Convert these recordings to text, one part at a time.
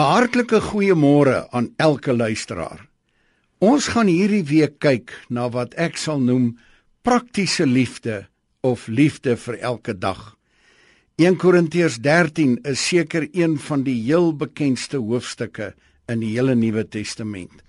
'n Hartlike goeiemôre aan elke luisteraar. Ons gaan hierdie week kyk na wat ek sal noem praktiese liefde of liefde vir elke dag. 1 Korintiërs 13 is seker een van die heel bekendste hoofstukke in die hele Nuwe Testament.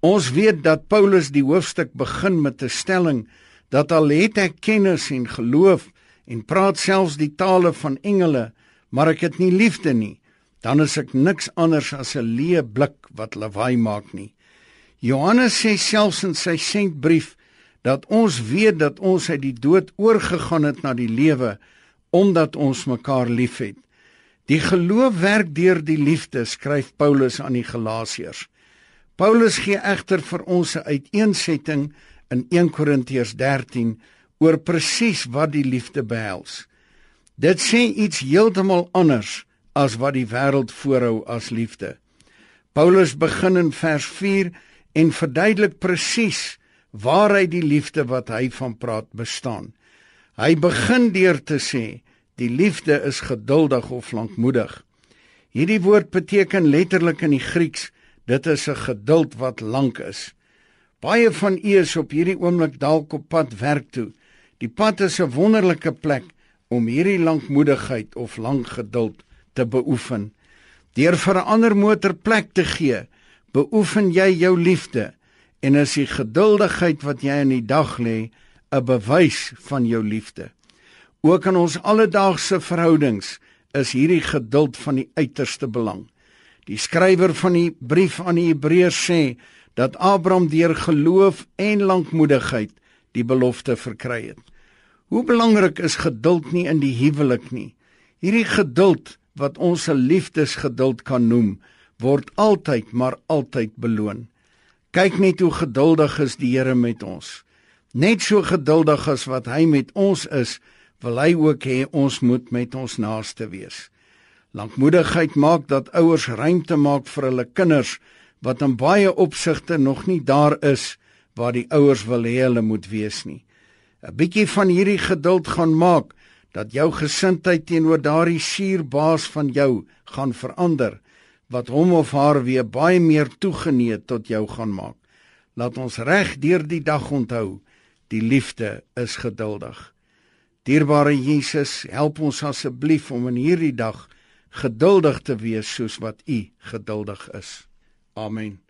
Ons weet dat Paulus die hoofstuk begin met 'n stelling dat al het ek kennis en geloof en praat selfs die tale van engele, maar ek het nie liefde nie, dan is ek niks anders as 'n leë blik wat lawaai maak nie. Johannes sê selfs in sy sentbrief dat ons weet dat ons uit die dood oorgegaan het na die lewe omdat ons mekaar liefhet. Die geloof werk deur die liefde, skryf Paulus aan die Galasiërs. Paulus gee egter vir ons 'n uiteensetting in 1 Korintiërs 13 oor presies wat die liefde behels. Dit sê iets heeltemal anders as wat die wêreld voorhou as liefde. Paulus begin in vers 4 en verduidelik presies waaruit die liefde wat hy van praat bestaan. Hy begin deur te sê die liefde is geduldig of lankmoedig. Hierdie woord beteken letterlik in die Grieks dit is 'n geduld wat lank is. Baie van u is op hierdie oomblik dalk op pad werk toe. Die pad is 'n wonderlike plek om hierdie lankmoedigheid of lang geduld te beoefen. Deur vir 'n ander motor plek te gee, beoefen jy jou liefde en is die geduldigheid wat jy in die dag lê 'n bewys van jou liefde. Ook in ons alledaagse verhoudings is hierdie geduld van die uiterste belang. Die skrywer van die brief aan die Hebreërs sê dat Abraham deur geloof en lankmoedigheid die belofte verkry het. Hoe belangrik is geduld nie in die huwelik nie. Hierdie geduld wat ons 'n liefdesgeduld kan noem, word altyd maar altyd beloon. Kyk net hoe geduldig is die Here met ons. Net so geduldig as wat hy met ons is, wil hy ook hê ons moet met ons naaste wees. Lankmoedigheid maak dat ouers ruimte maak vir hulle kinders wat in baie opsigte nog nie daar is waar die ouers wil hê hulle moet wees nie. 'n Bietjie van hierdie geduld gaan maak dat jou gesindheid teenoor daardie suurbaas van jou gaan verander wat hom of haar weer baie meer toegeneë tot jou gaan maak. Laat ons reg deur die dag onthou, die liefde is geduldig. Dierbare Jesus, help ons asseblief om in hierdie dag geduldig te wees soos wat U geduldig is. Amen.